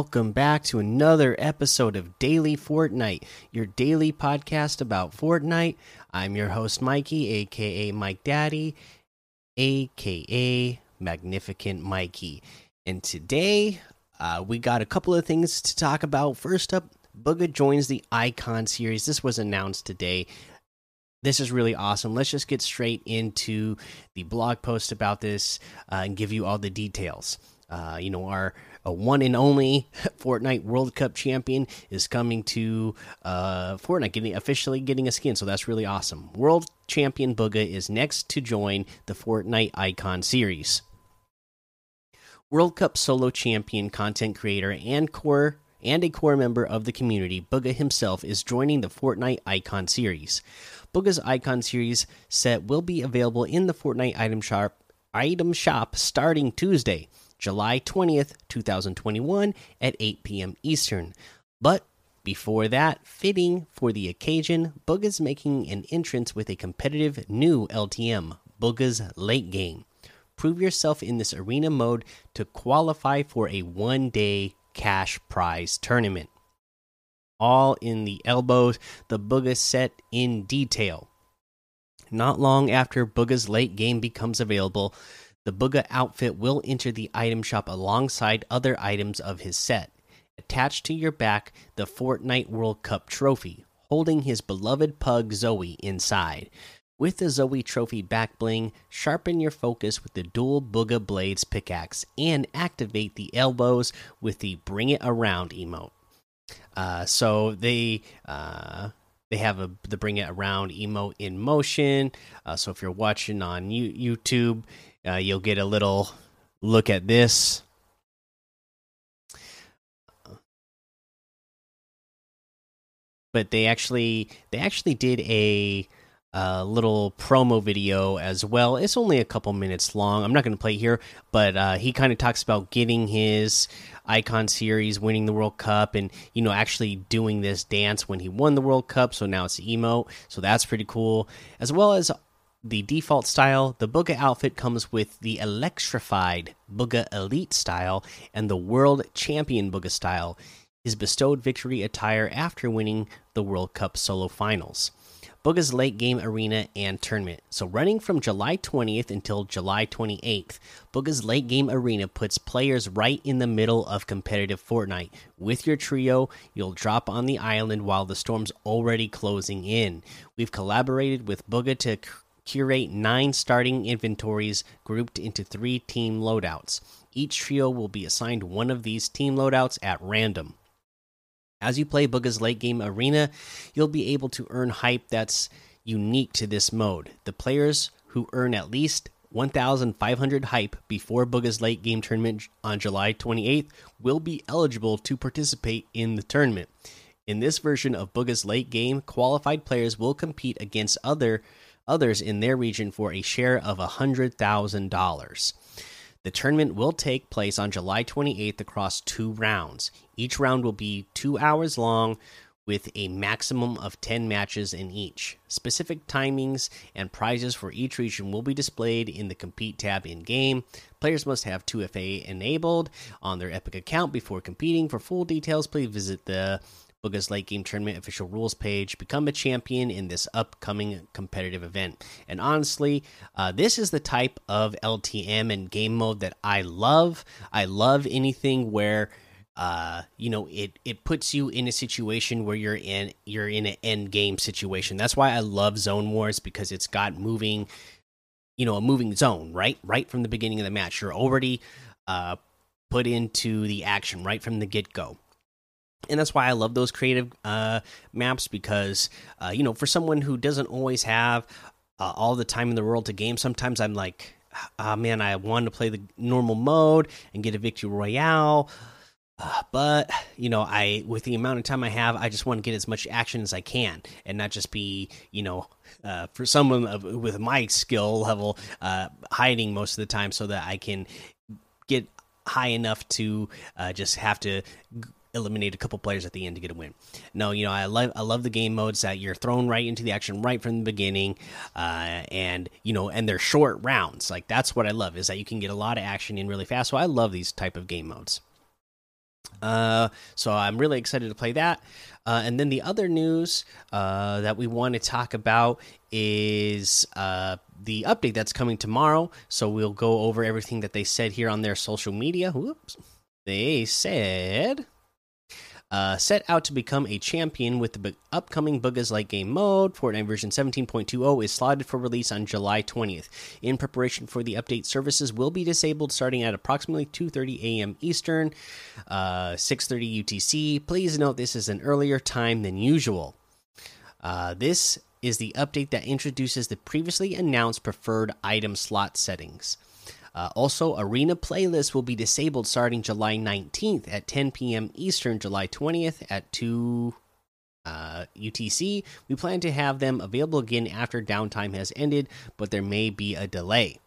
Welcome back to another episode of Daily Fortnite, your daily podcast about Fortnite. I'm your host, Mikey, aka Mike Daddy, aka Magnificent Mikey. And today, uh, we got a couple of things to talk about. First up, Bugha joins the Icon series. This was announced today. This is really awesome. Let's just get straight into the blog post about this uh, and give you all the details. Uh, you know, our a one and only Fortnite World Cup champion is coming to uh, Fortnite, getting officially getting a skin. So that's really awesome. World Champion Bugha is next to join the Fortnite Icon series. World Cup solo champion, content creator, and core and a core member of the community, Bugha himself is joining the Fortnite Icon series. Bugha's Icon series set will be available in the Fortnite item shop item shop starting Tuesday. July 20th, 2021 at 8 p.m. Eastern. But before that, fitting for the occasion, Bugha's making an entrance with a competitive new LTM, Bugha's Late Game. Prove yourself in this arena mode to qualify for a one day cash prize tournament. All in the elbows, the Bugha set in detail. Not long after Bugha's late game becomes available, the Bugha outfit will enter the item shop alongside other items of his set. Attached to your back, the Fortnite World Cup trophy, holding his beloved pug Zoe inside. With the Zoe trophy back bling, sharpen your focus with the dual Bugha Blades pickaxe and activate the elbows with the Bring It Around emote. Uh, so they. Uh, they have a the bring it around emote in motion. Uh, so if you're watching on YouTube, uh, you'll get a little look at this. But they actually they actually did a a little promo video as well. It's only a couple minutes long. I'm not going to play here, but uh, he kind of talks about getting his icon series, winning the World Cup, and you know actually doing this dance when he won the World Cup. So now it's emote. So that's pretty cool, as well as the default style, the Bugha outfit comes with the electrified Bugha Elite style and the World Champion Bugha style. His bestowed victory attire after winning the World Cup solo finals. Bugha's late game arena and tournament. So, running from July 20th until July 28th, Bugha's late game arena puts players right in the middle of competitive Fortnite. With your trio, you'll drop on the island while the storm's already closing in. We've collaborated with Bugha to curate nine starting inventories grouped into three team loadouts. Each trio will be assigned one of these team loadouts at random. As you play Bugha's late game arena, you'll be able to earn hype that's unique to this mode. The players who earn at least 1,500 hype before Bugha's late game tournament on July 28th will be eligible to participate in the tournament. In this version of Bugha's late game, qualified players will compete against other others in their region for a share of $100,000. The tournament will take place on July 28th across two rounds. Each round will be two hours long with a maximum of 10 matches in each. Specific timings and prizes for each region will be displayed in the Compete tab in game. Players must have 2FA enabled on their Epic account before competing. For full details, please visit the Bugha's late game tournament official rules page. Become a champion in this upcoming competitive event. And honestly, uh, this is the type of LTM and game mode that I love. I love anything where uh you know it it puts you in a situation where you're in you're in an end game situation that's why i love zone wars because it's got moving you know a moving zone right right from the beginning of the match you're already uh put into the action right from the get-go and that's why I love those creative uh, maps because uh, you know for someone who doesn't always have uh, all the time in the world to game, sometimes I'm like, oh, man, I want to play the normal mode and get a victory royale. Uh, but you know, I with the amount of time I have, I just want to get as much action as I can, and not just be, you know, uh, for someone of, with my skill level, uh, hiding most of the time, so that I can get high enough to just have to eliminate a couple players at the end to get a win. No, you know I love I love the game modes that you're thrown right into the action right from the beginning, uh, and you know and they're short rounds. Like that's what I love is that you can get a lot of action in really fast. So I love these type of game modes. Uh, so I'm really excited to play that. Uh, and then the other news uh, that we want to talk about is uh, the update that's coming tomorrow. So we'll go over everything that they said here on their social media. Whoops. They said uh, set out to become a champion with the upcoming Bugha's Late Game mode. Fortnite version 17.20 is slotted for release on July 20th. In preparation for the update, services will be disabled starting at approximately 2:30 a.m. Eastern, uh, 6:30 UTC. Please note this is an earlier time than usual. Uh, this is the update that introduces the previously announced preferred item slot settings. Uh, also, Arena Playlist will be disabled starting July 19th at 10 p.m. Eastern, July 20th at 2 uh, UTC. We plan to have them available again after downtime has ended, but there may be a delay.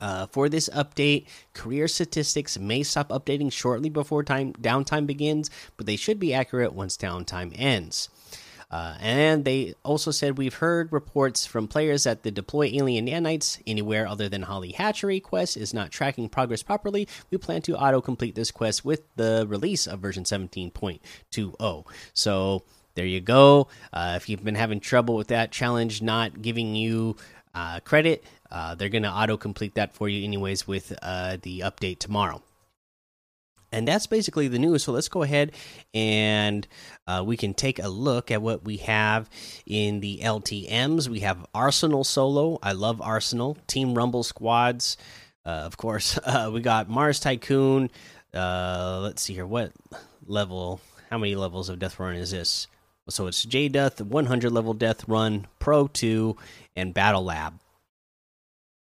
Uh, for this update, career statistics may stop updating shortly before time downtime begins, but they should be accurate once downtime ends. Uh, and they also said we've heard reports from players that the deploy alien nanites anywhere other than Holly Hatchery quest is not tracking progress properly. We plan to auto complete this quest with the release of version 17.20. So there you go. Uh, if you've been having trouble with that challenge not giving you uh, credit, uh, they're going to auto complete that for you, anyways, with uh, the update tomorrow and that's basically the news. So let's go ahead and uh, we can take a look at what we have in the LTMs. We have Arsenal solo. I love Arsenal. Team Rumble squads. Uh, of course, uh, we got Mars Tycoon. Uh, let's see here. What level? How many levels of Death Run is this? So it's J Death, 100 level Death Run, Pro 2, and Battle Lab.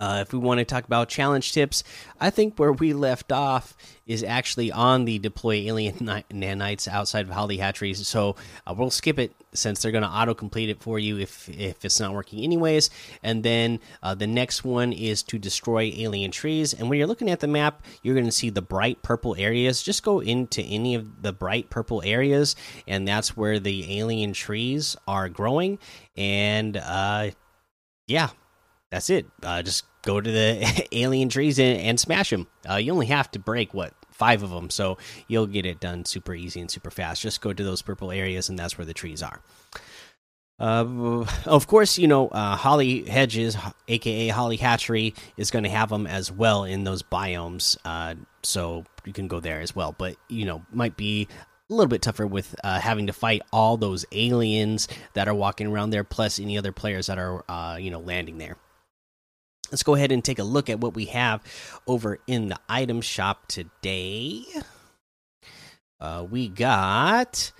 Uh, if we want to talk about challenge tips, I think where we left off is actually on the deploy alien nanites outside of Holly Hatcheries. So uh, we'll skip it since they're going to auto complete it for you if if it's not working anyways. And then uh, the next one is to destroy alien trees. And when you're looking at the map, you're going to see the bright purple areas. Just go into any of the bright purple areas, and that's where the alien trees are growing. And uh, yeah, that's it. Uh, just go to the alien trees and, and smash them. Uh, you only have to break what five of them, so you'll get it done super easy and super fast. Just go to those purple areas, and that's where the trees are. Uh, of course, you know uh, Holly Hedges, aka Holly Hatchery, is going to have them as well in those biomes. Uh, so you can go there as well. But you know, might be a little bit tougher with uh, having to fight all those aliens that are walking around there, plus any other players that are uh, you know landing there. Let's go ahead and take a look at what we have over in the item shop today. Uh, we got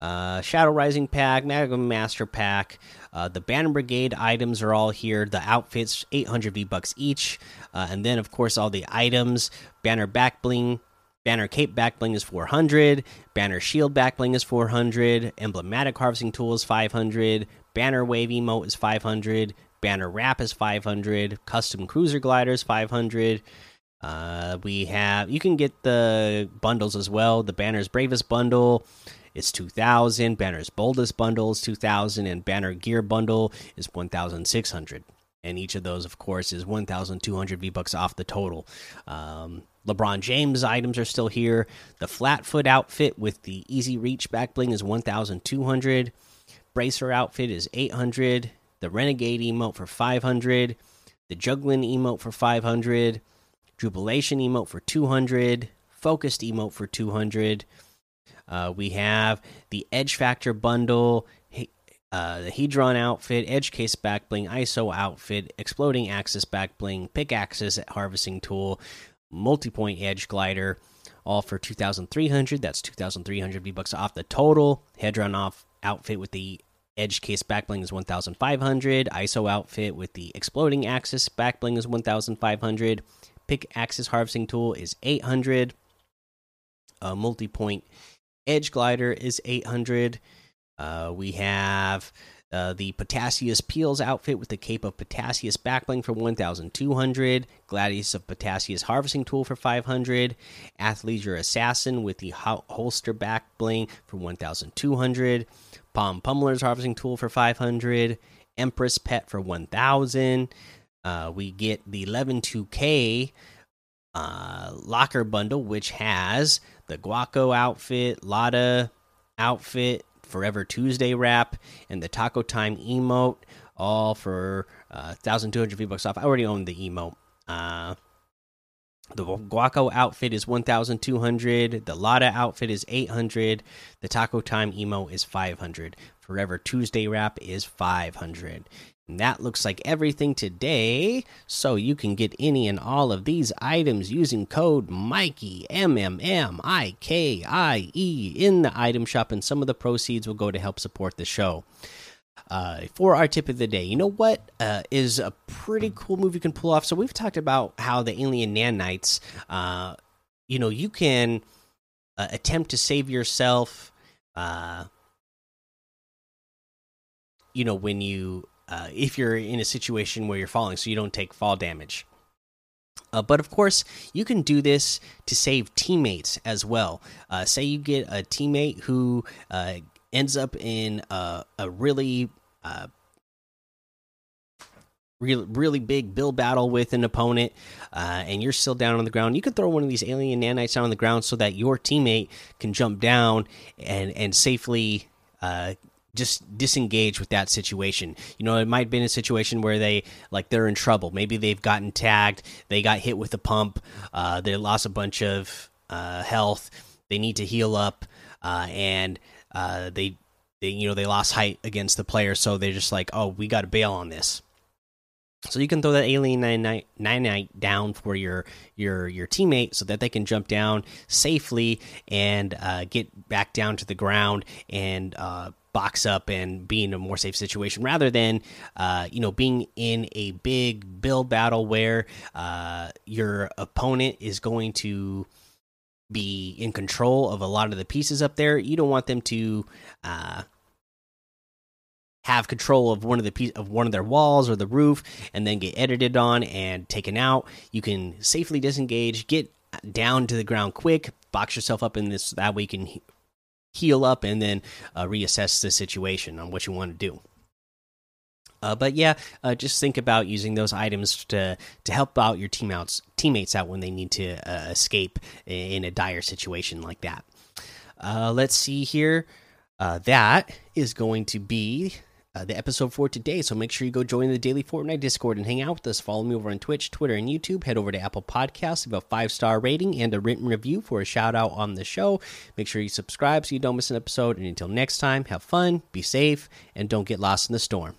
uh, Shadow Rising pack, Magnum Master pack. Uh, the Banner Brigade items are all here. The outfits, 800 V bucks each, uh, and then of course all the items. Banner back bling, Banner Cape back bling is 400. Banner Shield back bling is 400. Emblematic Harvesting Tool is 500. Banner Wave emote is 500. Banner Wrap is 500. Custom Cruiser Gliders 500. Uh, we have you can get the bundles as well. The Banner's Bravest bundle is 2000. Banner's Boldest bundle is 2000, and Banner Gear bundle is 1600. And each of those, of course, is 1,200 V bucks off the total. Um, LeBron James items are still here. The Flatfoot outfit with the Easy Reach back bling is 1,200. Bracer outfit is 800 the Renegade emote for 500, the Juggling emote for 500, Jubilation emote for 200, Focused emote for 200. Uh, we have the Edge Factor bundle, uh, the Hedron outfit, Edge Case back bling, ISO outfit, Exploding Axis back bling, Pick Axis Harvesting tool, Multi Point Edge glider, all for 2,300. That's 2,300 V bucks off the total. Hedron off outfit with the Edge case backbling is 1500. ISO outfit with the exploding axis backbling is 1500. Pick axis harvesting tool is 800. A multi point edge glider is 800. Uh, we have uh, the Potassius Peels outfit with the Cape of Potassius backbling for 1200. Gladius of Potassius harvesting tool for 500. Athleisure Assassin with the holster backbling for 1200. Palm Pummeler's harvesting tool for 500, Empress Pet for 1000. Uh, we get the 11 2K uh, locker bundle, which has the Guaco outfit, Lada outfit, Forever Tuesday wrap, and the Taco Time emote, all for uh, 1,200 V bucks off. I already own the emote. The Guaco outfit is 1,200. The Lada outfit is 800. The Taco Time emo is 500. Forever Tuesday wrap is 500. And that looks like everything today. So you can get any and all of these items using code Mikey M M M I K I E in the item shop, and some of the proceeds will go to help support the show. Uh, for our tip of the day, you know what uh, is a pretty cool move you can pull off? So we've talked about how the alien nanites, uh, you know, you can uh, attempt to save yourself. Uh, you know, when you uh, if you're in a situation where you're falling, so you don't take fall damage. Uh, but of course, you can do this to save teammates as well. Uh, say you get a teammate who uh, ends up in a, a really, uh, really, really big build battle with an opponent, uh, and you're still down on the ground. You can throw one of these alien nanites down on the ground so that your teammate can jump down and and safely uh, just disengage with that situation. You know, it might have been a situation where they like they're in trouble. Maybe they've gotten tagged, they got hit with a pump, uh, they lost a bunch of uh, health, they need to heal up, uh, and uh, they, they you know they lost height against the player, so they're just like, oh, we got to bail on this. So you can throw that alien nanites down for your your your teammate so that they can jump down safely and uh, get back down to the ground and uh, box up and be in a more safe situation rather than uh, you know being in a big build battle where uh, your opponent is going to be in control of a lot of the pieces up there. You don't want them to uh, have control of one of the piece of one of their walls or the roof and then get edited on and taken out. You can safely disengage, get down to the ground quick, box yourself up in this that way you can heal up, and then uh, reassess the situation on what you want to do. Uh, but yeah, uh, just think about using those items to to help out your teammates teammates out when they need to uh, escape in a dire situation like that. Uh, let's see here. Uh, that is going to be uh, the episode for today. So make sure you go join the daily Fortnite Discord and hang out with us. Follow me over on Twitch, Twitter, and YouTube. Head over to Apple Podcasts, leave a five star rating and a written review for a shout out on the show. Make sure you subscribe so you don't miss an episode. And until next time, have fun, be safe, and don't get lost in the storm.